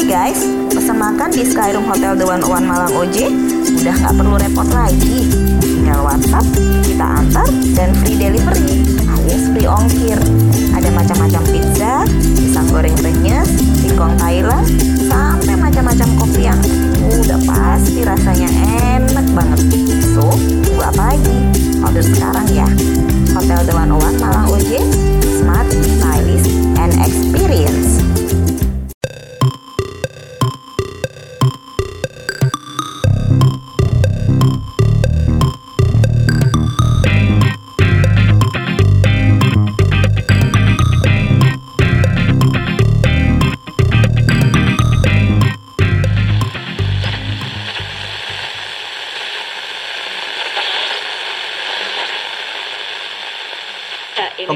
Hai guys, pesan makan di Skyroom Hotel The One One Malang OJ udah nggak perlu repot lagi. Tinggal WhatsApp, kita antar, dan free delivery alias free ongkir. Ada macam-macam pizza, pisang goreng renyes, singkong Thailand, sampai macam-macam kopi yang udah pasti rasanya enak banget. So, tunggu apa lagi? Order sekarang ya. Hotel The One One Malang OJ, smart, stylish, and experience.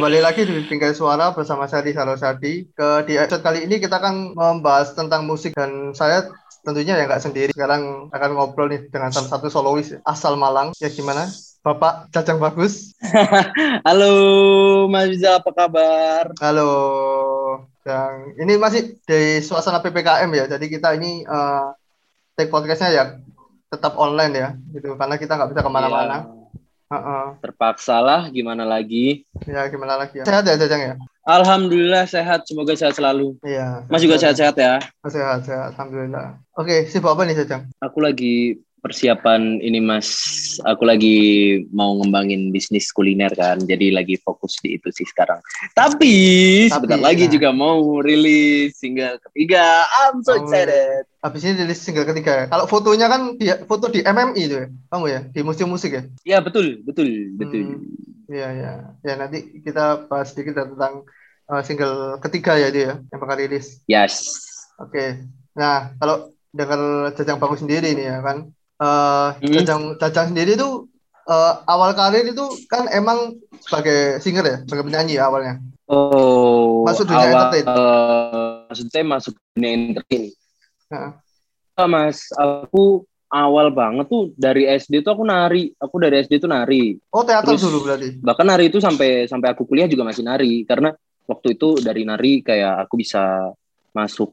Kembali lagi di Bingkai Suara bersama saya Rizal Sardi. Ke di episode kali ini kita akan membahas tentang musik dan saya tentunya ya nggak sendiri. Sekarang akan ngobrol nih dengan salah satu solois asal Malang. Ya gimana? Bapak Cacang Bagus. Halo Mas Rizal, apa kabar? Halo. Yang ini masih di suasana PPKM ya. Jadi kita ini uh, take podcastnya ya tetap online ya, gitu. Karena kita nggak bisa ke mana-mana. Iya, Uh-uh. terpaksa lah, gimana lagi? Ya gimana lagi ya? Sehat ya Cacang ya? Alhamdulillah sehat, semoga sehat selalu. Iya. Mas juga sehat-sehat ya. Sehat, sehat. Alhamdulillah. Oke, sibuk apa nih Cacang? Aku lagi persiapan ini Mas, aku lagi mau ngembangin bisnis kuliner kan, jadi lagi fokus di itu sih sekarang. Tapi, sebentar Tapi, lagi juga mau rilis single ketiga. I'm so Oh, excited. Habis ini rilis single ketiga ya. Kalau fotonya kan di, foto di MMI itu ya, kamu ya, di museum musik ya. Ya betul, betul, betul. Hmm. Iya ya, ya nanti kita bahas sedikit tentang uh, single ketiga ya dia yang bakal rilis. Yes. Oke. Nah kalau dengar Jajang Bagus sendiri nih ya kan, uh, Hmm. Jajang Jajang sendiri itu uh, awal karir itu kan emang sebagai singer ya, sebagai penyanyi ya awalnya. Oh, Masuk dunia awal, entertain. maksudnya masuk dunia entertain. Heeh. Ah, Mas, aku awal banget tuh dari SD tuh aku nari. Aku dari SD tuh nari. Oh teater Terus- dulu berarti. Bahkan nari itu sampai sampai aku kuliah juga masih nari karena waktu itu dari nari kayak aku bisa masuk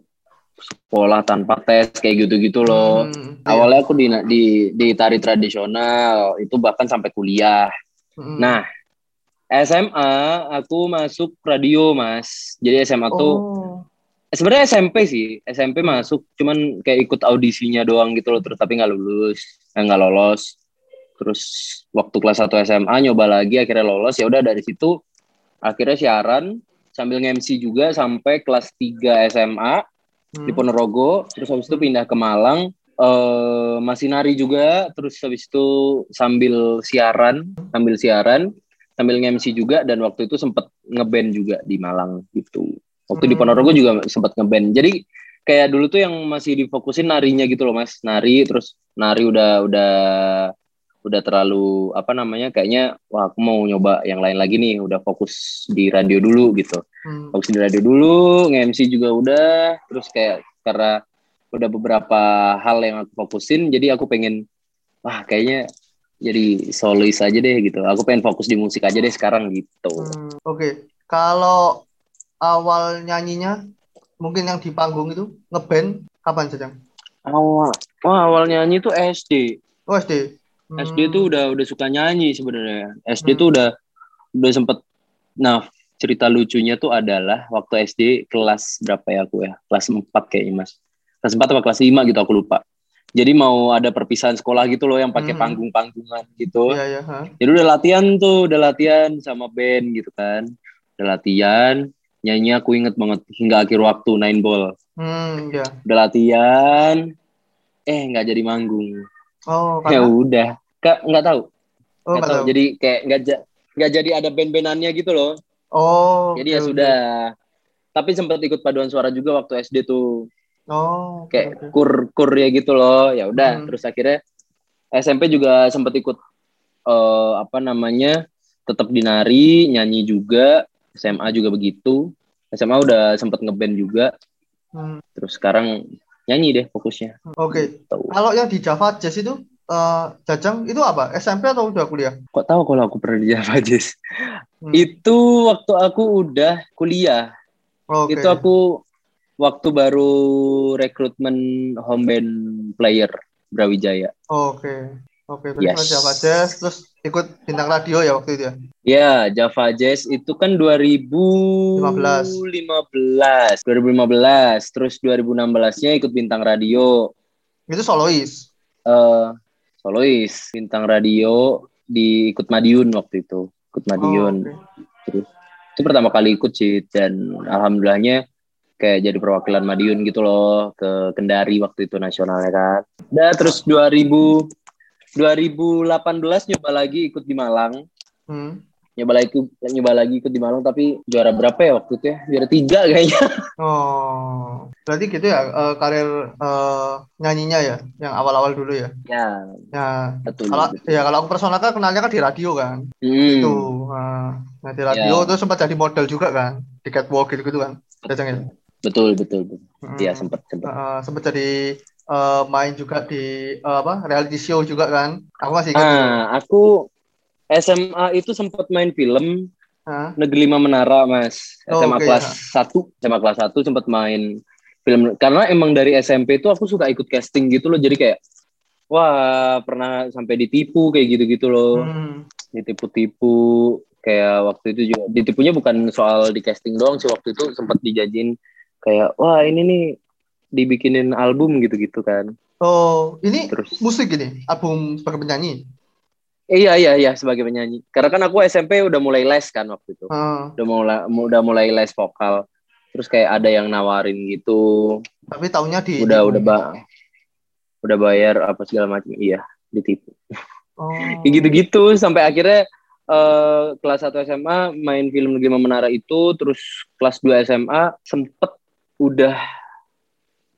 sekolah tanpa tes kayak gitu-gitu loh. Hmm, iya. Awalnya aku di di di tari tradisional itu bahkan sampai kuliah. Hmm. Nah, SMA aku masuk radio, Mas. Jadi SMA tuh oh. sebenarnya SMP sih SMP masuk cuman kayak ikut audisinya doang gitu loh terus tapi nggak lulus eh, nggak lolos terus waktu kelas 1 SMA nyoba lagi akhirnya lolos ya udah dari situ akhirnya siaran sambil nge-MC juga sampai kelas 3 SMA Hmm. di Ponorogo terus habis itu pindah ke Malang eh masih nari juga terus habis itu sambil siaran sambil siaran sambil nge-MC juga dan waktu itu sempet ngeband juga di Malang gitu waktu di Hmm. Ponorogo juga sempat ngeband jadi kayak dulu tuh yang masih difokusin narinya gitu loh mas nari terus nari udah udah udah terlalu apa namanya kayaknya wah aku mau nyoba yang lain lagi nih udah fokus di radio dulu gitu Hmm. fokus di radio dulu nge-MC juga udah terus kayak karena udah beberapa hal yang aku fokusin jadi aku pengen wah kayaknya jadi solois aja deh gitu aku pengen fokus di musik aja deh sekarang gitu Hmm, Oke, kalau awal nyanyinya mungkin yang di panggung itu ngeband kapan Jajang? awal wah awal nyanyi tuh SD Oh SD. Hmm. SD tuh udah udah suka nyanyi sebenarnya. SD Hmm. tuh udah udah sempet. Nah cerita lucunya tuh adalah waktu SD kelas berapa ya aku ya? Kelas 4 kayaknya mas. Kelas 4 atau kelas 5 gitu aku lupa. Jadi mau ada perpisahan sekolah gitu loh yang pakai Hmm. panggung-panggungan gitu. Iya ya. ha. Jadi udah latihan tuh, udah latihan sama band gitu kan. Udah latihan, nyanyi aku inget banget hingga akhir waktu nine ball. Hmm, ya. Udah latihan, eh nggak jadi manggung. Oh, Ya udah, Kak, nggak tahu. oh, tahu. tahu. Jadi kayak nggak ja- nggak jadi ada band-bandannya gitu loh. Oh. Jadi ya oke. sudah. Tapi sempat ikut paduan suara juga waktu SD tuh. Oh, Kayak oke. kur kur ya gitu loh. Ya udah. Hmm. Terus akhirnya SMP juga sempat ikut eh, apa namanya? Tetap dinari, nyanyi juga. SMA juga begitu. SMA udah sempat ngeband juga. Hmm, Terus sekarang nyanyi deh fokusnya. Oke. Tahu. Kalau yang di Java Jazz itu eh Jajang itu apa? SMP atau udah kuliah? Kok tahu kalau aku pernah di Java Jazz? Hmm. Itu waktu aku udah kuliah. Oke. itu aku waktu baru rekrutmen home band player Brawijaya. Oke. Oke, terus Yes. Java Jazz, terus ikut bintang radio ya waktu itu ya? Ya, Java Jazz itu kan 2015. 2015. Terus 2016-nya ikut bintang radio. Itu solois. eh solois, bintang radio di ikut Madiun waktu itu. Ikut Madiun. Oh, oke. Terus itu pertama kali ikut sih dan alhamdulillahnya kayak jadi perwakilan Madiun gitu loh ke Kendari waktu itu nasionalnya kan. Udah terus 2000 2018 nyoba lagi ikut di Malang. Hmm. Nyoba lagi nyoba lagi ikut di Malang tapi juara berapa ya waktu itu ya? Juara tiga kayaknya. Oh, berarti gitu ya eh, karir eh, nyanyinya ya, yang awal-awal dulu ya. Ya, Ya, betul. kalau betul. ya kalau aku personal kan kenalnya kan di radio kan. Hmm, Tuh, nah, nah, di radio Ya. terus sempat jadi model juga kan, di catwalk gitu, -gitu kan. Jajang ya. betul betul. betul. Hmm. Iya sempat sempat. Eh, sempat jadi eh, main juga di eh, apa reality show juga kan. Aku masih ingat. gitu. Ah, aku SMA itu sempat main film Hah? Negeri Lima Menara, Mas. Oh, SMA oke, kelas ya. 1, SMA kelas 1 sempat main film karena emang dari SMP itu aku suka ikut casting gitu loh. Jadi kayak wah, pernah sampai ditipu kayak gitu-gitu loh. Hmm. Ditipu-tipu kayak waktu itu juga ditipunya bukan soal di casting doang sih waktu itu sempat dijajin kayak wah ini nih dibikinin album gitu-gitu kan. Oh, ini Terus musik ini, album sebagai penyanyi. Eh, iya iya iya sebagai penyanyi. Karena kan aku SMP udah mulai les kan waktu itu. Ah, Udah mulai udah mulai les vokal. Terus kayak ada yang nawarin gitu. tapi tahunya di Udah udah ba udah bayar apa segala macam. Iya, ditipu. Oh. Kayak gitu-gitu sampai akhirnya eh, kelas 1 SMA main film Negeri Menara itu terus kelas 2 SMA sempet udah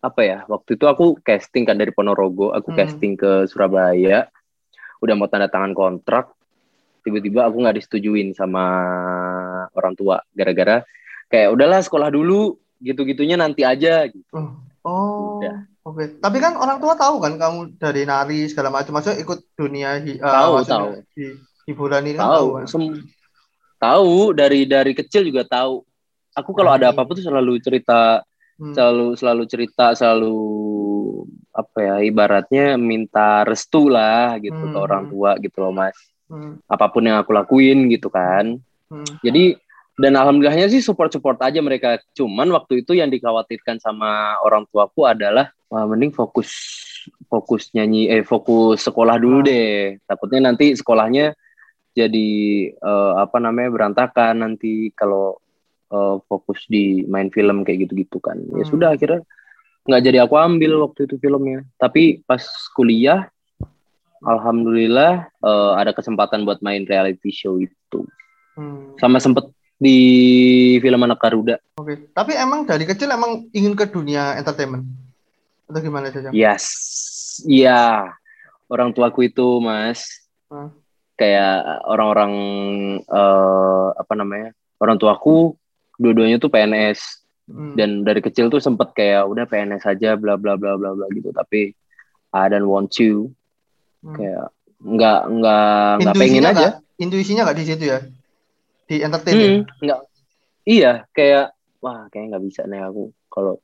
apa ya waktu itu aku casting kan dari Ponorogo aku Hmm. casting ke Surabaya udah mau tanda tangan kontrak tiba-tiba aku nggak disetujuin sama orang tua gara-gara kayak udahlah sekolah dulu gitu-gitunya nanti aja gitu. Oh, Udah. oke. Tapi kan orang tua tahu kan kamu dari nari segala macam, maksudnya ikut dunia hi- eh, Tahu, maksudnya tahu. di hiburan ini kan tahu tahu kan. sem- tahu dari dari kecil juga tahu aku kalau ada Hmm. apa-apa tuh selalu cerita Hmm. selalu selalu cerita selalu apa ya ibaratnya minta restu lah gitu ke Hmm. orang tua gitu loh mas Hmm. apa pun yang aku lakuin gitu kan Hmm. jadi dan alhamdulillahnya sih support support aja mereka cuman waktu itu yang dikhawatirkan sama orang tuaku adalah wah mending fokus fokus nyanyi eh fokus sekolah dulu Hmm. deh takutnya nanti sekolahnya jadi eh, apa namanya berantakan nanti kalau eh, fokus di main film kayak gitu-gitu kan ya Hmm. sudah akhirnya nggak jadi aku ambil waktu itu filmnya tapi pas kuliah alhamdulillah eh, ada kesempatan buat main reality show itu Hmm. sama sempet di film anak Garuda Oke. Tapi emang dari kecil emang ingin ke dunia entertainment atau gimana saja? yes iya orang tuaku itu mas Hmm. kayak orang-orang eh, apa namanya orang tuaku dua-duanya tuh PNS Hmm. dan dari kecil tuh sempet kayak udah PNS aja bla bla bla bla bla gitu tapi I don't want you Hmm. kayak nggak nggak nggak pengen Intuisinya aja Intuisinya nggak di situ ya? Di entertain ya? Hmm, nggak iya kayak wah kayak nggak bisa nih aku kalau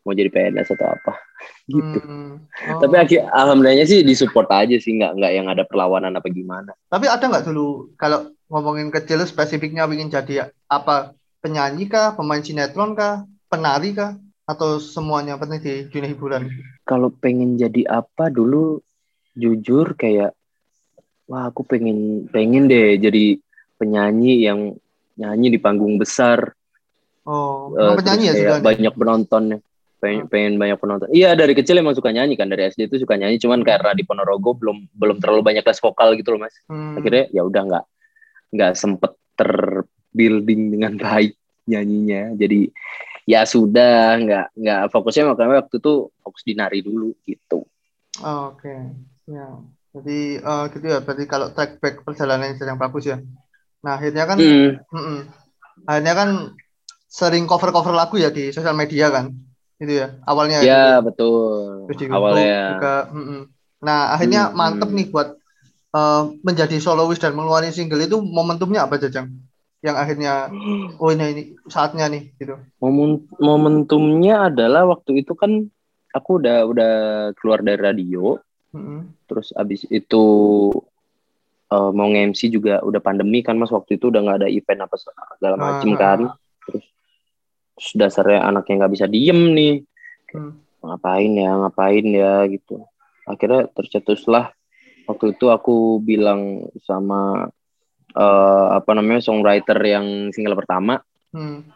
mau jadi PNS atau apa gitu Hmm. Oh. tapi akhir alhamdulillahnya sih disupport aja sih nggak nggak yang ada perlawanan apa gimana Tapi ada nggak dulu kalau ngomongin kecil spesifiknya ingin jadi apa penyanyi kah, pemain sinetron kah, penari kah, atau semuanya penting di dunia hiburan? kalau pengen jadi apa dulu jujur kayak wah aku pengen pengen deh jadi penyanyi yang nyanyi di panggung besar Oh, terus penyanyi ya sudah? banyak penontonnya pengen, Hmm. pengen banyak penonton iya dari kecil emang suka nyanyi kan dari SD itu suka nyanyi cuman karena di Ponorogo belum belum terlalu banyak les vokal gitu loh mas Hmm. akhirnya ya udah nggak nggak sempet terbuilding dengan baik nyanyinya jadi ya sudah nggak nggak fokusnya makanya waktu itu fokus di nari dulu gitu Oh, Oke, ya. Jadi eh, gitu ya. Berarti kalau track back perjalanan yang bagus ya. Nah akhirnya kan, Hmm, mm-mm. akhirnya kan sering cover-cover lagu ya di sosial media kan, gitu ya. Awalnya ya itu. betul Terus di awalnya juga. mm-mm. Nah akhirnya Hmm, mantep nih buat eh, menjadi soloist dan mengeluarkan single itu momentumnya apa Jajang? Yang akhirnya oh ini, ini saatnya nih gitu. Momen, momentumnya adalah waktu itu kan aku udah udah keluar dari radio. Mm-mm. terus abis itu eh, mau nge-MC juga udah pandemi kan mas. Waktu itu udah nggak ada event apa segala macem Ah, kan. terus, terus dasarnya anaknya nggak bisa diem nih. Hmm. ngapain ya ngapain ya gitu. Akhirnya tercetuslah waktu itu aku bilang sama eh, apa namanya songwriter yang single pertama Hmm.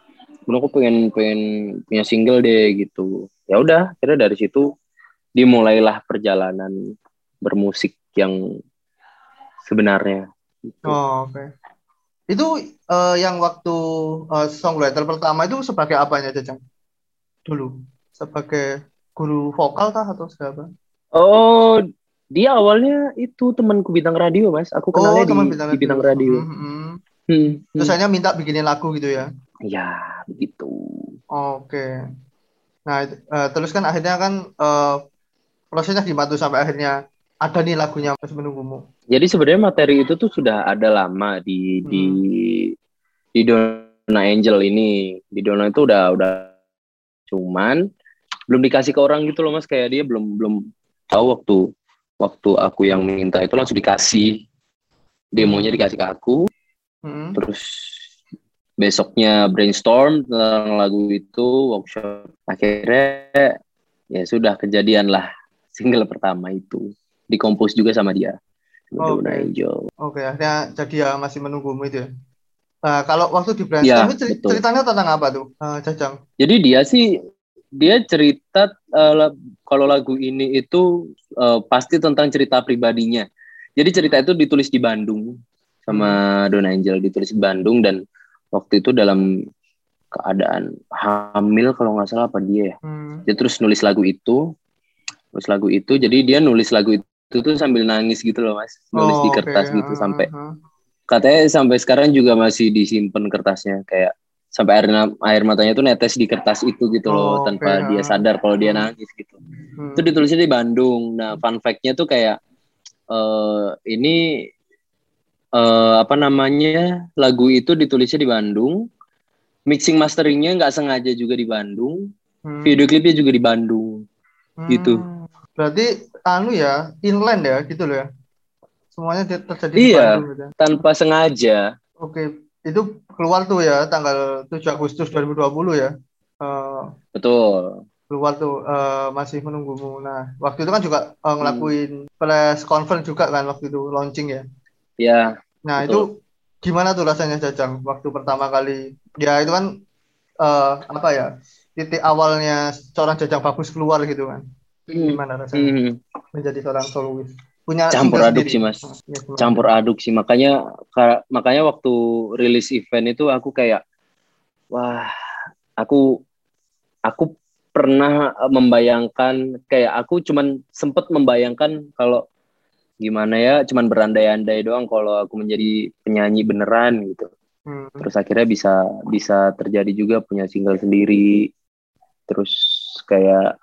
Aku pengen pengen punya single deh gitu ya udah akhirnya dari situ dimulailah perjalanan bermusik yang sebenarnya gitu. Oh, oke. Itu eh, yang waktu eh, songwriter pertama itu sebagai apanya, Jajang? Dulu. Sebagai guru vokal kah atau siapa? oh dia awalnya itu temanku bintang radio mas aku kenalnya di, teman di bintang radio Hmm, hmm. Hmm, Terus hmm. akhirnya minta bikinin lagu gitu ya. ya begitu Oke. Nah, itu- eh, terus kan akhirnya kan eh, prosesnya gimana tuh sampai akhirnya ada nih lagunya masih menunggumu. jadi sebenarnya materi itu tuh sudah ada lama di di di Dona Angel ini di Dona itu udah udah cuman belum dikasih ke orang gitu loh mas kayak dia belum belum tahu waktu waktu aku yang minta itu langsung dikasih demonya dikasih ke aku Hmm. terus besoknya brainstorm tentang lagu itu workshop akhirnya ya sudah kejadian lah single pertama itu dikompos juga sama dia Oke. Angel Oke, akhirnya jadi ya masih menunggumu itu ya. Nah, kalau waktu di brainstorm Iya, itu betul. ceritanya tentang apa tuh, eh, Jajang? jadi dia sih dia cerita la- kalau lagu ini itu eh, pasti tentang cerita pribadinya. Jadi cerita itu ditulis di Bandung sama Dona Angel ditulis di Bandung dan waktu itu dalam keadaan hamil kalau nggak salah apa dia ya? Hmm. dia terus nulis lagu itu nulis lagu itu. Jadi dia nulis lagu itu tuh sambil nangis gitu loh mas. Nulis Oh, di kertas gitu Ah, sampai ah. katanya sampai sekarang juga masih disimpan kertasnya kayak sampai air air matanya tuh netes di kertas itu gitu loh Oh, tanpa oke, dia sadar kalau dia Hmm. nangis gitu Hmm. itu ditulisnya di Bandung nah fun fact-nya tuh kayak eh ini eh apa namanya lagu itu ditulisnya di Bandung mixing masteringnya nggak sengaja juga di Bandung Hmm. video klipnya juga di Bandung gitu. Hmm. Berarti anu ya, inland ya gitu loh ya. Semuanya di- terjadi di Iya. Bandung gitu. ya. tanpa sengaja Oke, itu keluar tuh ya tanggal 7 Agustus 2020 ya. Eh, betul keluar tuh eh, masih menunggumu. Nah, waktu itu kan juga Hmm. ngelakuin press conference juga kan waktu itu launching ya. ya Nah, Betul. itu gimana tuh rasanya Jajang waktu pertama kali? Ya itu kan eh, apa ya? Titik awalnya seorang Jajang bagus keluar gitu kan. Gimana rasanya Hmm, menjadi seorang solois? Punya Campur aduk sendiri. sih, Mas. Ya, campur aduk sih makanya ka- makanya waktu rilis event itu aku kayak wah aku aku pernah eh, membayangkan kayak aku cuman sempet membayangkan kalau gimana ya cuman berandai-andai doang kalau aku menjadi penyanyi beneran gitu Hmm. terus akhirnya bisa bisa terjadi juga punya single sendiri terus kayak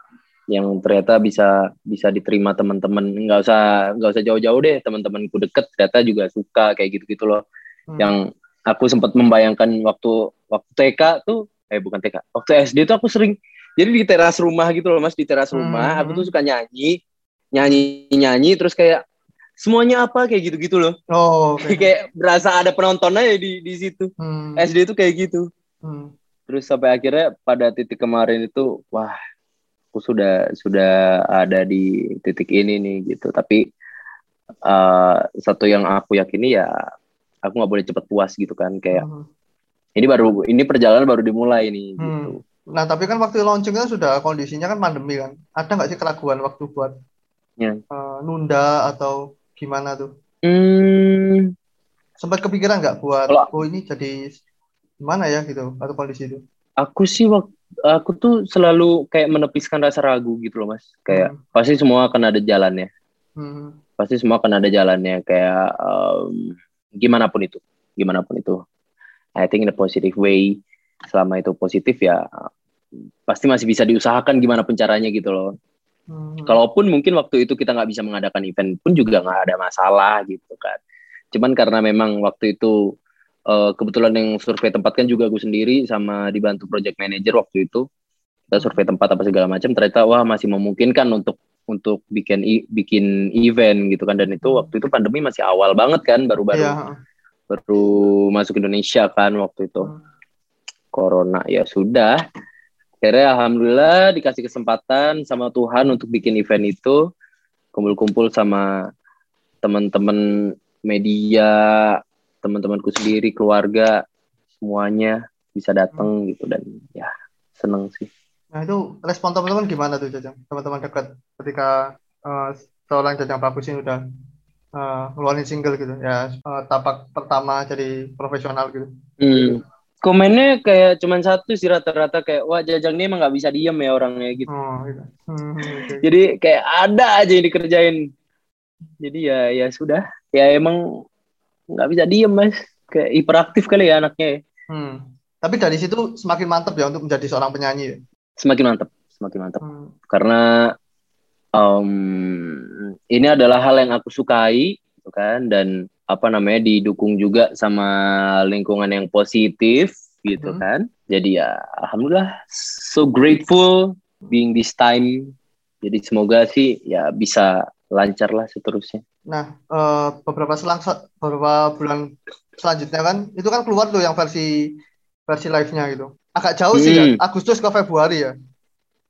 yang ternyata bisa bisa diterima teman-teman nggak usah nggak usah jauh-jauh deh teman-temanku deket ternyata juga suka kayak gitu-gitu loh Hmm. yang aku sempat membayangkan waktu waktu TK tuh eh bukan TK waktu SD tuh aku sering jadi di teras rumah gitu loh mas di teras rumah Hmm. aku tuh suka nyanyi nyanyi nyanyi terus kayak semuanya apa kayak gitu-gitu loh Oh, oke. kayak berasa ada penonton aja di di situ Hmm. SD itu kayak gitu Hmm. terus sampai akhirnya pada titik kemarin itu wah aku sudah sudah ada di titik ini nih gitu tapi eh, satu yang aku yakini ya aku nggak boleh cepet puas gitu kan kayak Hmm. ini baru ini perjalanan baru dimulai nih Hmm. gitu Nah, tapi kan waktu launching kan sudah kondisinya kan pandemi kan. Ada nggak sih keraguan waktu buat Ya. eh, nunda atau gimana tuh? hmm, Sempat kepikiran nggak buat Kalau- oh ini jadi gimana ya gitu atau kondisi itu? aku sih waktu aku tuh selalu kayak menepiskan rasa ragu gitu loh mas kayak Hmm. pasti semua akan ada jalannya Hmm. pasti semua akan ada jalannya kayak um, gimana pun itu gimana pun itu I think in a positive way selama itu positif ya pasti masih bisa diusahakan gimana pun caranya gitu loh Hmm. kalaupun mungkin waktu itu kita nggak bisa mengadakan event pun juga nggak ada masalah gitu kan cuman karena memang waktu itu uh, kebetulan yang survei tempat kan juga gue sendiri sama dibantu project manager waktu itu. Kita survei tempat apa segala macam. Ternyata wah masih memungkinkan untuk untuk bikin bikin event gitu kan. Dan itu waktu itu pandemi masih awal banget kan baru-baru. Yeah. baru masuk Indonesia kan waktu itu. Hmm. corona ya sudah. Akhirnya alhamdulillah dikasih kesempatan sama Tuhan untuk bikin event itu. Kumpul-kumpul sama teman-teman media teman-temanku sendiri keluarga semuanya bisa datang hmm. gitu dan ya seneng sih Nah itu respon teman-teman gimana tuh Jajang? Teman-teman dekat ketika uh, seorang Jajang Bagus ini udah uh, ngeluarin single gitu ya uh, tapak pertama jadi profesional gitu. Hmm. Komennya kayak cuman satu sih rata-rata kayak wah Jajang ini emang nggak bisa diem ya orangnya gitu. Oh, gitu. Hmm, okay. Jadi kayak ada aja yang dikerjain. Jadi ya ya sudah ya emang nggak bisa diem mas kayak hiperaktif kali ya anaknya. Ya. Hmm. Tapi dari situ semakin mantap ya untuk menjadi seorang penyanyi. Ya? semakin mantap semakin mantap hmm. karena um, ini adalah hal yang aku sukai gitu kan dan apa namanya didukung juga sama lingkungan yang positif gitu hmm. kan jadi ya alhamdulillah so grateful being this time jadi semoga sih ya bisa lancar lah seterusnya. Nah uh, beberapa selang beberapa bulan selanjutnya kan itu kan keluar tuh yang versi versi live-nya gitu. Agak jauh sih ya hmm. Agustus ke Februari ya.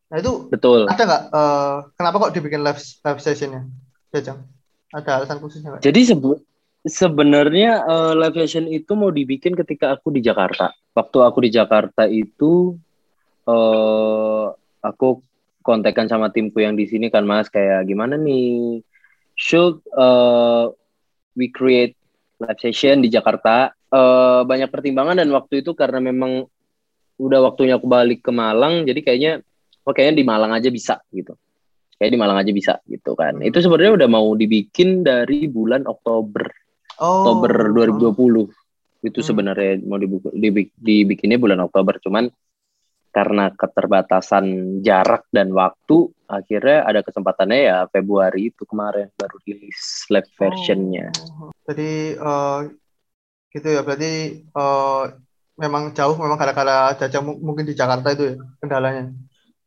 Nah itu betul. ada nggak uh, kenapa kok dibikin live live sessionnya? Jajang ada alasan khususnya gak? jadi sebu sebenarnya uh, live session itu mau dibikin ketika aku di Jakarta. Waktu aku di Jakarta itu uh, aku kontekan sama timku yang di sini kan mas kayak gimana nih should uh, we create live session di Jakarta uh, banyak pertimbangan dan waktu itu karena memang udah waktunya aku balik ke Malang jadi kayaknya oh kayaknya di Malang aja bisa gitu kayak di Malang aja bisa gitu kan hmm. itu sebenarnya udah mau dibikin dari bulan Oktober oh. Oktober 2020 oh. itu hmm. sebenarnya mau dibik, dibikinnya bulan Oktober cuman karena keterbatasan jarak dan waktu akhirnya ada kesempatannya ya Februari itu kemarin baru rilis live versionnya. Oh. Jadi uh, gitu ya berarti uh, memang jauh memang gara-gara Jaja mungkin di Jakarta itu ya kendalanya.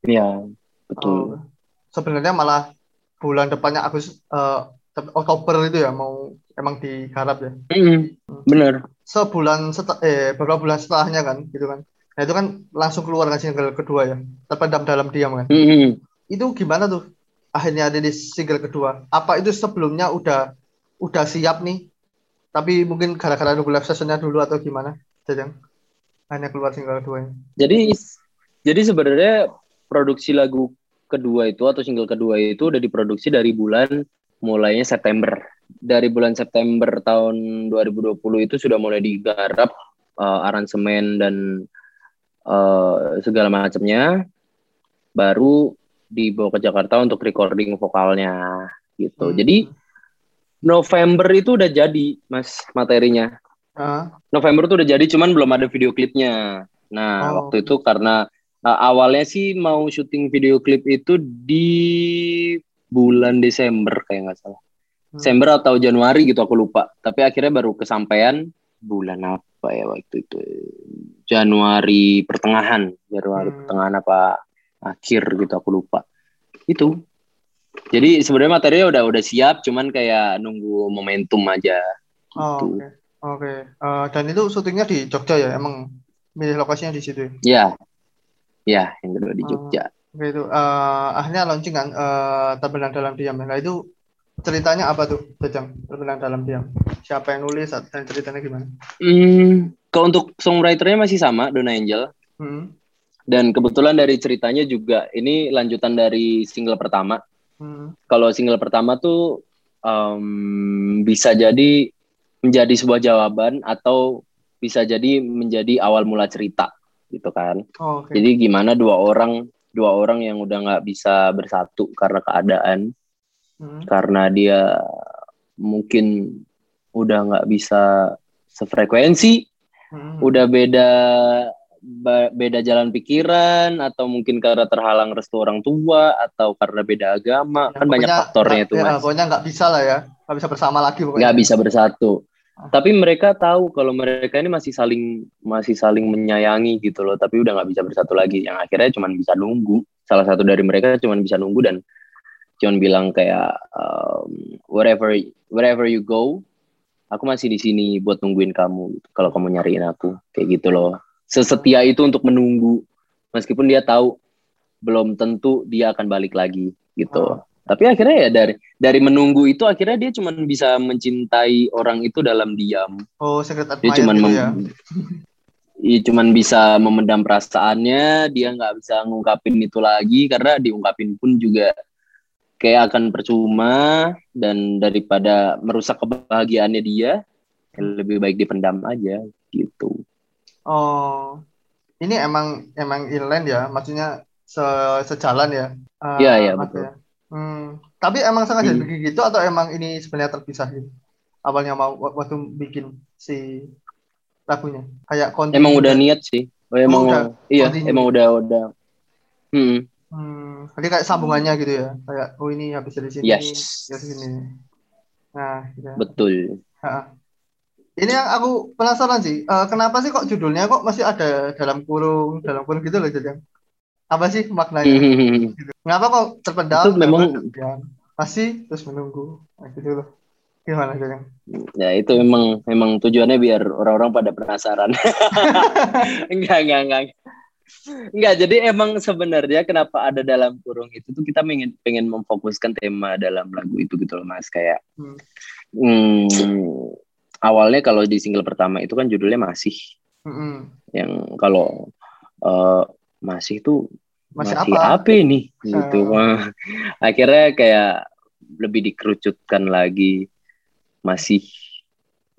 Iya, betul. Uh, sebenarnya malah bulan depannya Agustus uh, Oktober itu ya mau emang digarap ya. Mm, bener. Sebulan setel, eh beberapa bulan setelahnya kan gitu kan. Nah itu kan langsung keluar kan single kedua ya. Terpendam dalam diam kan. Mm. Itu gimana tuh akhirnya ada di single kedua? Apa itu sebelumnya udah udah siap nih? Tapi mungkin gara-gara nunggu live sessionnya dulu atau gimana? Jajang hanya keluar single keduanya. Jadi jadi sebenarnya produksi lagu kedua itu atau single kedua itu udah diproduksi dari bulan mulainya September. Dari bulan September tahun 2020 itu sudah mulai digarap uh, aransemen dan uh, segala macamnya. Baru dibawa ke Jakarta untuk recording vokalnya gitu. Hmm. Jadi November itu udah jadi Mas materinya. November tuh udah jadi, cuman belum ada video klipnya. Nah, oh. waktu itu karena uh, awalnya sih mau syuting video klip itu di bulan Desember kayak nggak salah. Hmm. Desember atau Januari gitu aku lupa. Tapi akhirnya baru kesampaian bulan apa ya waktu itu? Januari pertengahan, Januari hmm. pertengahan apa akhir gitu aku lupa. Itu. Jadi sebenarnya materinya udah udah siap, cuman kayak nunggu momentum aja. Oh, gitu. okay. Oke, okay. uh, eh, dan itu syutingnya di Jogja ya? Emang milih lokasinya di situ? Ya? Iya, iya yang kedua di oh, Jogja. Uh, Oke itu, uh, akhirnya launching kan uh, Terbenam Dalam Diam. Nah itu ceritanya apa tuh, Jajang? Terbenam Dalam Diam. Siapa yang nulis dan ceritanya gimana? Hmm, kalau untuk songwriternya masih sama, Dona Angel. Hmm. Dan kebetulan dari ceritanya juga ini lanjutan dari single pertama. Hmm. Kalau single pertama tuh um, bisa jadi menjadi sebuah jawaban atau bisa jadi menjadi awal mula cerita gitu kan. Oh, okay. Jadi gimana dua orang dua orang yang udah nggak bisa bersatu karena keadaan, hmm. karena dia mungkin udah nggak bisa sefrekuensi, hmm. udah beda beda jalan pikiran atau mungkin karena terhalang restu orang tua atau karena beda agama. Ya, kan banyak faktornya itu ya, mas. Pokoknya nggak bisa lah ya, nggak bisa bersama lagi pokoknya. Nggak bisa bersatu. Tapi mereka tahu kalau mereka ini masih saling masih saling menyayangi gitu loh. Tapi udah nggak bisa bersatu lagi. Yang akhirnya cuma bisa nunggu. Salah satu dari mereka cuma bisa nunggu dan cuma bilang kayak um, wherever wherever you go aku masih di sini buat nungguin kamu kalau kamu nyariin aku. Kayak gitu loh. Sesetia itu untuk menunggu. Meskipun dia tahu belum tentu dia akan balik lagi gitu. Oh. tapi akhirnya ya dari dari menunggu itu akhirnya dia cuma bisa mencintai orang itu dalam diam. Oh, secret dia admirer cuman gitu mem- ya. Iya, cuman bisa memendam perasaannya. Dia nggak bisa ngungkapin itu lagi karena diungkapin pun juga kayak akan percuma dan daripada merusak kebahagiaannya dia ya lebih baik dipendam aja gitu Oh. Ini emang emang inland ya, maksudnya se sejalan ya. Eh, Iya, iya, Mas, betul. ya. Hmm. Tapi emang sengaja Hmm. bikin gitu atau emang ini sebenarnya terpisah gitu? Awalnya mau wak- waktu bikin si lagunya kayak continue emang udah niat sih oh, emang udah. iya Continue. emang udah udah hmm, Hmm, jadi kayak sambungannya gitu ya. Kayak oh ini habis dari sini, Yes. dari sini. Nah, gitu. betul Ha. Ini yang aku penasaran sih, eh, kenapa sih kok judulnya kok masih ada dalam kurung, dalam kurung gitu loh Jajang? Apa sih maknanya? Gitu. Kenapa kok terpendam? Itu memang- masih terus menunggu, nah, gitu loh. Gimana Jajang? ya itu emang emang tujuannya biar orang-orang pada penasaran enggak enggak enggak enggak jadi emang sebenarnya kenapa ada dalam kurung itu tuh kita pengen pengen memfokuskan tema dalam lagu itu gitu loh mas kayak Hmm. hmm, awalnya kalau di single pertama itu kan judulnya masih Mm-mm. yang kalau eh, masih itu Masih, masih apa? apa ini gitu Hmm. akhirnya kayak lebih dikerucutkan lagi masih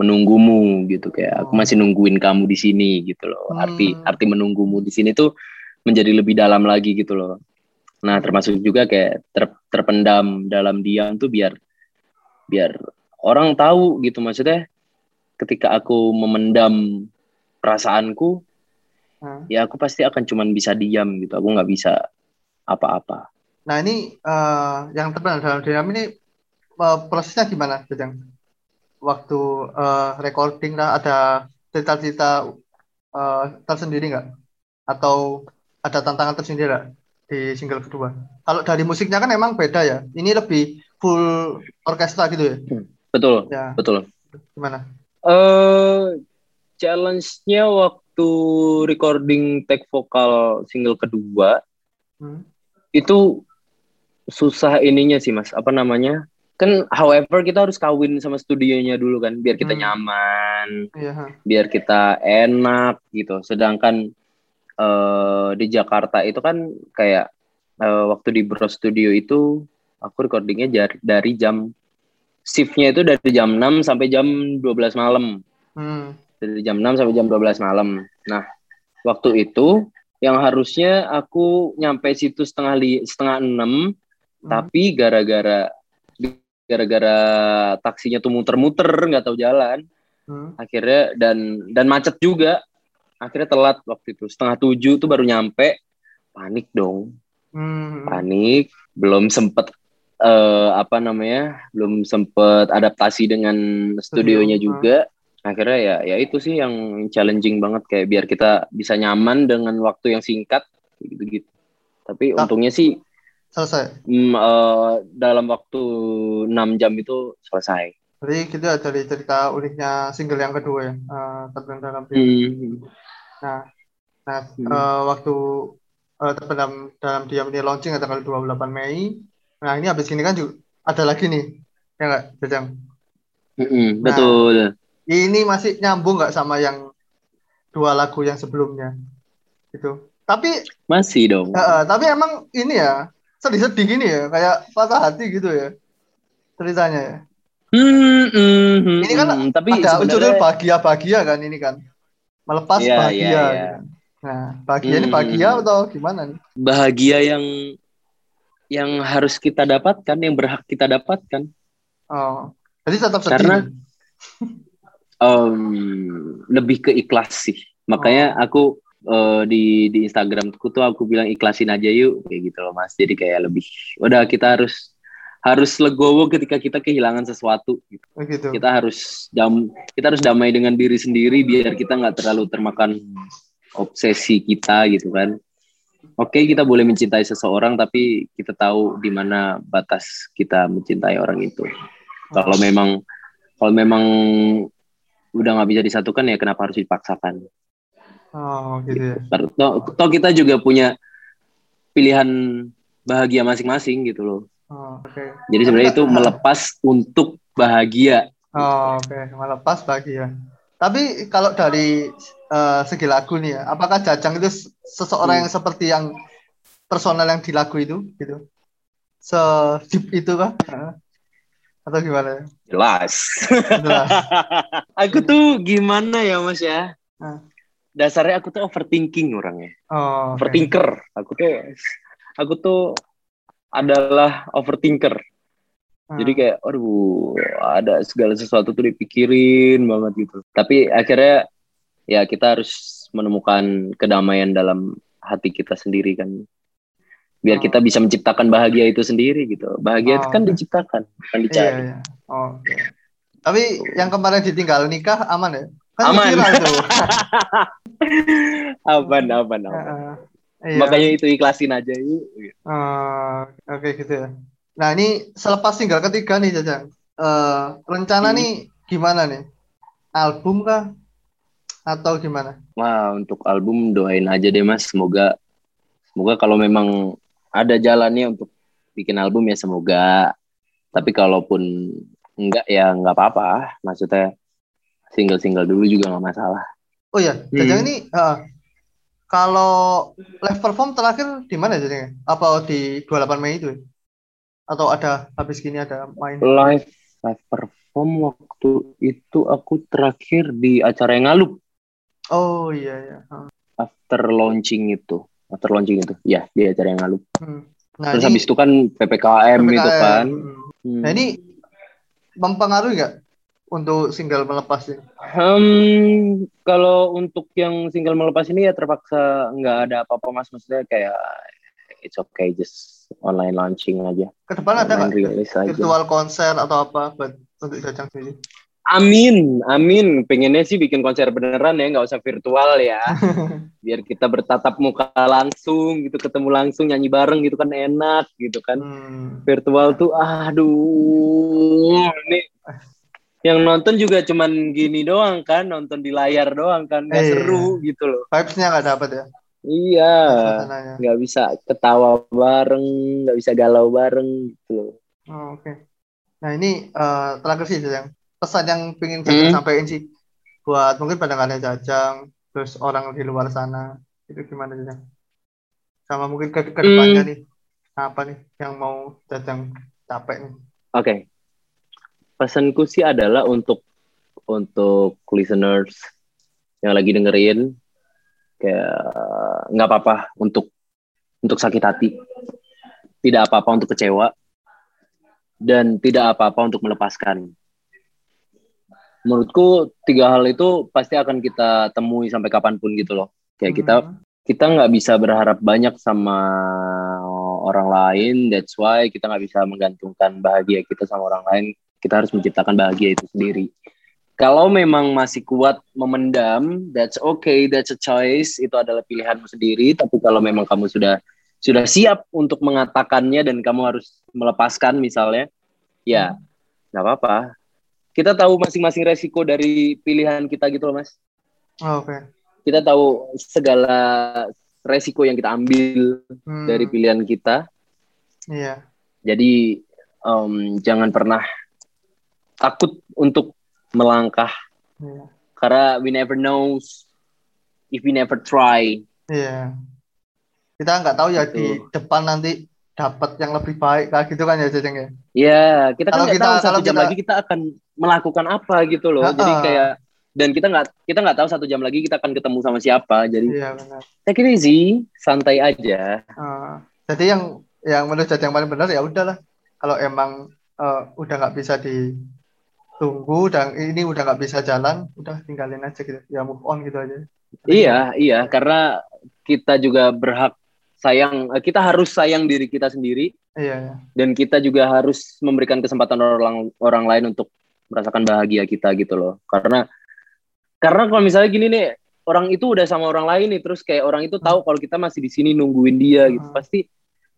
menunggumu gitu kayak aku Oh. masih nungguin kamu di sini gitu loh arti Hmm. arti menunggumu di sini tuh menjadi lebih dalam lagi gitu loh nah Hmm. termasuk juga kayak ter- terpendam dalam diam tuh biar biar orang tahu gitu maksudnya ketika aku memendam perasaanku Nah, ya aku pasti akan cuman bisa diam gitu aku nggak bisa apa-apa Nah ini eh, yang terpendam dalam diam ini eh, prosesnya gimana Jajang? Waktu eh, recording lah ada cerita-cerita eh, tersendiri nggak? Atau ada tantangan tersendiri nggak di single kedua? Kalau dari musiknya kan emang beda ya. Ini lebih full orkestra gitu ya. betul Ya, betul gimana? eh challenge-nya waktu recording take vokal single kedua Hmm. itu susah ininya sih mas apa namanya kan however kita harus kawin sama studionya dulu kan biar kita Hmm. nyaman ha. biar kita enak gitu sedangkan eh, di Jakarta itu kan kayak eh, waktu di Bro Studio itu aku recordingnya dari jam shiftnya itu dari jam 6 sampai jam 12 malam Hmm. dari jam 6 sampai jam 12 malam. Nah, waktu itu yang harusnya aku nyampe situ setengah li, setengah enam, Hmm. tapi gara-gara gara-gara taksinya tuh muter-muter nggak tahu jalan, Hmm. akhirnya dan dan macet juga, akhirnya telat waktu itu setengah tujuh tuh baru nyampe, panik dong, Hmm. panik, belum sempet eh, apa namanya, belum sempet adaptasi dengan studionya Studio, juga. Akhirnya ya ya itu sih yang challenging banget kayak biar kita bisa nyaman dengan waktu yang singkat gitu-gitu. Tapi Ah. untungnya sih Selesai. mm, eh, dalam waktu 6 jam itu selesai. Jadi gitu ya dari cerita uniknya single yang kedua ya. eh, terpendam dalam diam. Hmm. Nah, nah Hmm. eh, waktu eh, terpendam dalam diam ini launching tanggal 28 Mei. Nah, ini habis ini kan juga ada lagi nih. Ya nggak, Jajang? Mm-mm, Nah. betul. Ini masih nyambung nggak sama yang dua lagu yang sebelumnya? Gitu. Tapi Masih dong. eh, tapi emang ini ya sedih-sedih gini ya, kayak patah hati gitu ya. Ceritanya ya. Hmm, hmm, hmm, Ini kan hmm. tapi Ada unsur sebenarnya bahagia-bahagia kan ini kan. Melepas Iya, bahagia. iya, iya. gitu. Nah, bahagia ini Hmm. bahagia atau gimana nih? bahagia yang yang harus kita dapatkan, yang berhak kita dapatkan. Oh, jadi tetap sedih. Karena-? Em, lebih ke ikhlas sih. Makanya Oh. aku eh, di di Instagramku tuh aku bilang ikhlasin aja yuk kayak gitu loh Mas. Jadi kayak lebih udah kita harus harus legowo ketika kita kehilangan sesuatu. Gitu. Oh, gitu. Kita harus dam, kita harus damai dengan diri sendiri biar kita nggak terlalu termakan obsesi kita gitu kan. Oke, kita boleh mencintai seseorang, tapi kita tahu di mana batas kita mencintai orang itu. Kalau memang kalau memang udah nggak bisa disatukan ya kenapa harus dipaksakan? Oh, gitu ya. Toh, toh kita juga punya pilihan bahagia masing-masing gitu loh. Oh, oke. Jadi sebenarnya itu melepas untuk bahagia. Oh, oke, melepas bahagia. Tapi kalau dari eh, segi lagu nih ya, apakah Jajang itu seseorang yang seperti yang personal yang di lagu itu gitu? Se deep itu kah? Heeh. Atau gimana ya? Jelas. Jelas. aku tuh gimana ya Mas ya? Ah. Dasarnya aku tuh overthinking orangnya. Oh. Overthinker. Aku tuh aku tuh adalah overthinker. Hmm. Jadi kayak aduh ada segala sesuatu tuh dipikirin banget gitu. Tapi akhirnya ya kita harus menemukan kedamaian dalam hati kita sendiri kan. Biar Oh. kita bisa menciptakan bahagia itu sendiri gitu. Bahagia itu Oh, kan oke. diciptakan, bukan Iya, dicari. iya. Oh, oke. Tapi yang kemarin ditinggal nikah aman ya? Kan Aman. Aman, aman, aman. Heeh. Iya. Makanya itu ikhlasin aja yuk. Oh, oke gitu ya. Nah ini selepas single ketiga nih Jajang, Eh, rencana Hmm. nih gimana nih? Album kah? Atau gimana? Wah, untuk album doain aja deh Mas, semoga semoga kalau memang ada jalannya untuk bikin album ya semoga. Tapi kalaupun enggak ya enggak apa-apa. Maksudnya single-single dulu juga nggak masalah. Oh ya, Hmm. Jajang ini eh, kalau live perform terakhir di mana Jajang? Apa di 28 Mei itu? ya? Atau ada habis gini ada main? Live live perform waktu itu aku terakhir di acara yang ngalup Oh iya ya. Heeh. after launching itu. After launching itu. Ya, di acara yang ngalup. Hmm. Nah, Terus ini habis itu kan PPKM, itu PPKM. kan. Hmm. Hmm. Nah ini mempengaruhi nggak untuk single melepas ini? Hmm, kalau untuk yang single melepas ini ya terpaksa nggak ada apa-apa mas maksudnya kayak it's okay just online launching aja Ke depan ada nggak rilis aja virtual konser atau apa buat untuk Jajang sendiri? amin amin pengennya sih bikin konser beneran ya nggak usah virtual ya biar kita bertatap muka langsung gitu ketemu langsung nyanyi bareng gitu kan enak gitu kan Hmm. virtual tuh aduh ini yang nonton juga cuman gini doang kan nonton di layar doang kan nggak Iya. seru gitu loh Vibes-nya nggak dapat ya? Iya, nggak bisa ketawa bareng, nggak bisa galau bareng gitu. loh. Oh, Oke. Nah ini eh, terakhir sih Jajang. Pesan yang pengen Jajang Hmm. sampaikan sih buat mungkin pendengarnya Jajang, terus orang di luar sana itu gimana Jajang? Sama mungkin ke, ke depannya Hmm. nih apa nih yang mau Jajang capek nih? Oke, pesanku sih adalah untuk untuk listeners yang lagi dengerin, kayak nggak apa-apa untuk untuk sakit hati, tidak apa-apa untuk kecewa, dan tidak apa-apa untuk melepaskan. Menurutku tiga hal itu pasti akan kita temui sampai kapan pun gitu loh. Kayak kita Hmm. kita nggak bisa berharap banyak sama orang lain. That's why kita nggak bisa menggantungkan bahagia kita sama orang lain. Kita harus menciptakan bahagia itu sendiri. Kalau memang masih kuat memendam, that's okay, that's a choice. Itu adalah pilihanmu sendiri. Tapi kalau memang kamu sudah sudah siap untuk mengatakannya dan kamu harus melepaskan misalnya, ya nggak apa-apa. Kita tahu masing-masing resiko dari pilihan kita gitu loh, Mas Oh, Oke. kita tahu segala resiko yang kita ambil Hmm. dari pilihan kita. Iya. Jadi em, jangan pernah takut untuk melangkah Iya. karena we never knows if we never try. Iya. Kita nggak tahu ya di Gitu. depan nanti dapat yang lebih baik kayak gitu kan ya Jajang ya. Ya, kita kan Kalau kita- tahu satu jam kita- lagi kita akan melakukan apa gitu loh. Jadi kayak dan kita nggak kita nggak tahu satu jam lagi kita akan ketemu sama siapa. Jadi Iya benar. take it easy, santai aja. Ah, jadi yang yang menurut Jajang paling benar ya udahlah. Kalau emang eh, udah nggak bisa ditunggu dan ini udah nggak bisa jalan, udah tinggalin aja gitu. Ya move on gitu aja. Iya, iya, karena kita juga berhak sayang eh, kita harus sayang diri kita sendiri Iya, iya. dan kita juga harus memberikan kesempatan orang orang lain untuk merasakan bahagia kita gitu loh karena karena kalau misalnya gini nih orang itu udah sama orang lain nih terus kayak orang itu tahu kalau kita masih di sini nungguin dia gitu Hmm. pasti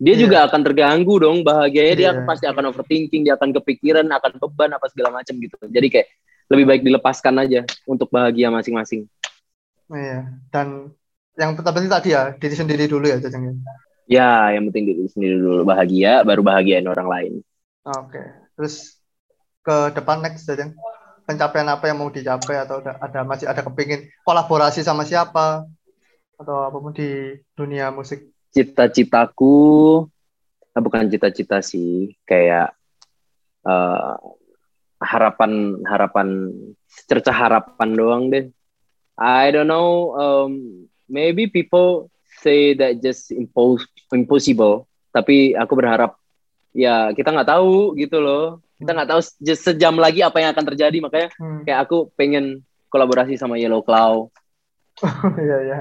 dia Iya. juga akan terganggu dong bahagianya dia Iya. pasti akan overthinking dia akan kepikiran akan beban apa segala macam gitu jadi kayak lebih baik dilepaskan aja untuk bahagia masing-masing Iya. Dan yang penting tadi ya diri sendiri dulu ya Jajang. ya? ya yang penting diri sendiri dulu bahagia baru bahagiain orang lain Oke. Terus ke depan next Jajang. Pencapaian apa yang mau dicapai atau ada, ada masih ada kepingin kolaborasi sama siapa atau apa pun di dunia musik. Cita-citaku ah, bukan cita-cita sih kayak eh, harapan harapan cerca harapan doang deh I don't know um, maybe people say that just impos impossible tapi aku berharap ya kita nggak tahu gitu loh kita nggak tahu se- sejam lagi apa yang akan terjadi makanya Hmm. kayak aku pengen kolaborasi sama Yellow Claw Iya, iya.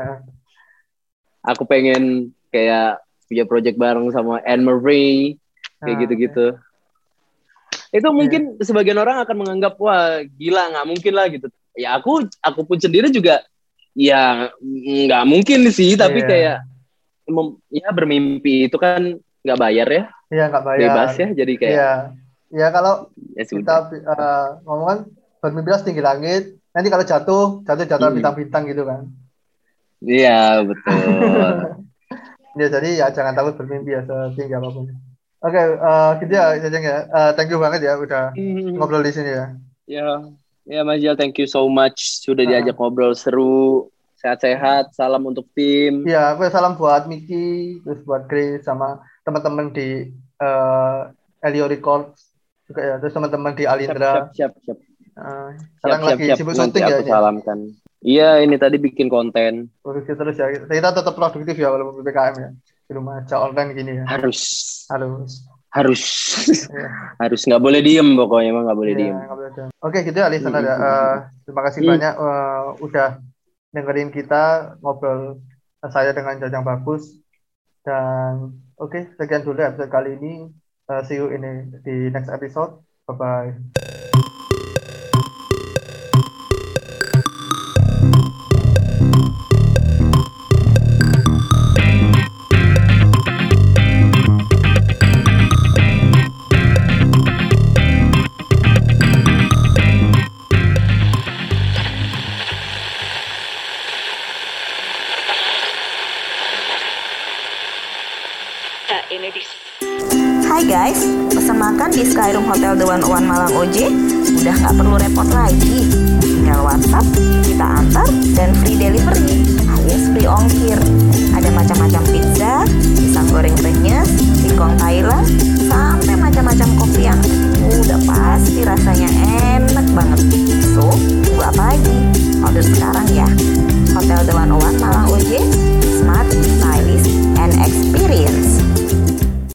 aku pengen kayak punya project bareng sama Anne Marie kayak Ah, gitu-gitu. Itu mungkin sebagian orang akan menganggap wah gila nggak mungkin lah gitu. Ya aku aku pun sendiri juga ya nggak mungkin sih tapi Iya. kayak ya bermimpi itu kan nggak bayar ya Iya, nggak bayar. bebas ya jadi kayak Iya. Ya kalau ya kita eh, ngomong kan bermimpi tinggi langit, nanti kalau jatuh, jatuh jatuh Hmm. bintang-bintang gitu kan. Iya betul. Ya jadi ya jangan takut bermimpi ya setinggi apa pun. Oke, eh, gitu ya Jajang ya. Eh, thank you banget ya udah ngobrol di sini ya. ya ya Mas Jal thank you so much sudah Ah. diajak ngobrol seru sehat-sehat salam untuk tim Iya, aku salam buat Miki, terus buat Grace sama teman-teman di eh, Elio Records juga ya, terus teman-teman di siap Alindra. siap siap, siap. Siap, sekarang siap, lagi siap. sibuk syuting ya. aku ini. salamkan. Iya, ini tadi bikin konten. Produktif terus ya. Kita tetap produktif ya walaupun PPKM ya. Di rumah aja online gini ya. Harus, Harus. harus, Iya. harus nggak boleh diem pokoknya emang nggak boleh Iya, diem. boleh diem. Oke, gitu ya listener ya. Hmm. Eh, terima kasih Hmm. banyak eh, udah dengerin kita ngobrol saya dengan Jajang Bagus. Dan oke, sekian dulu episode kali ini. Eh, see you ini di next episode. Bye Malang OJ, udah nggak perlu repot lagi. Tinggal WhatsApp, kita antar, dan free delivery alias free ongkir. Ada macam-macam pizza, pisang goreng renyes, singkong Thailand, sampai macam-macam kopi yang udah pasti rasanya enak banget. So, tunggu apa lagi? Order sekarang ya. Hotel The One Malang OJ, smart, stylish, and experience.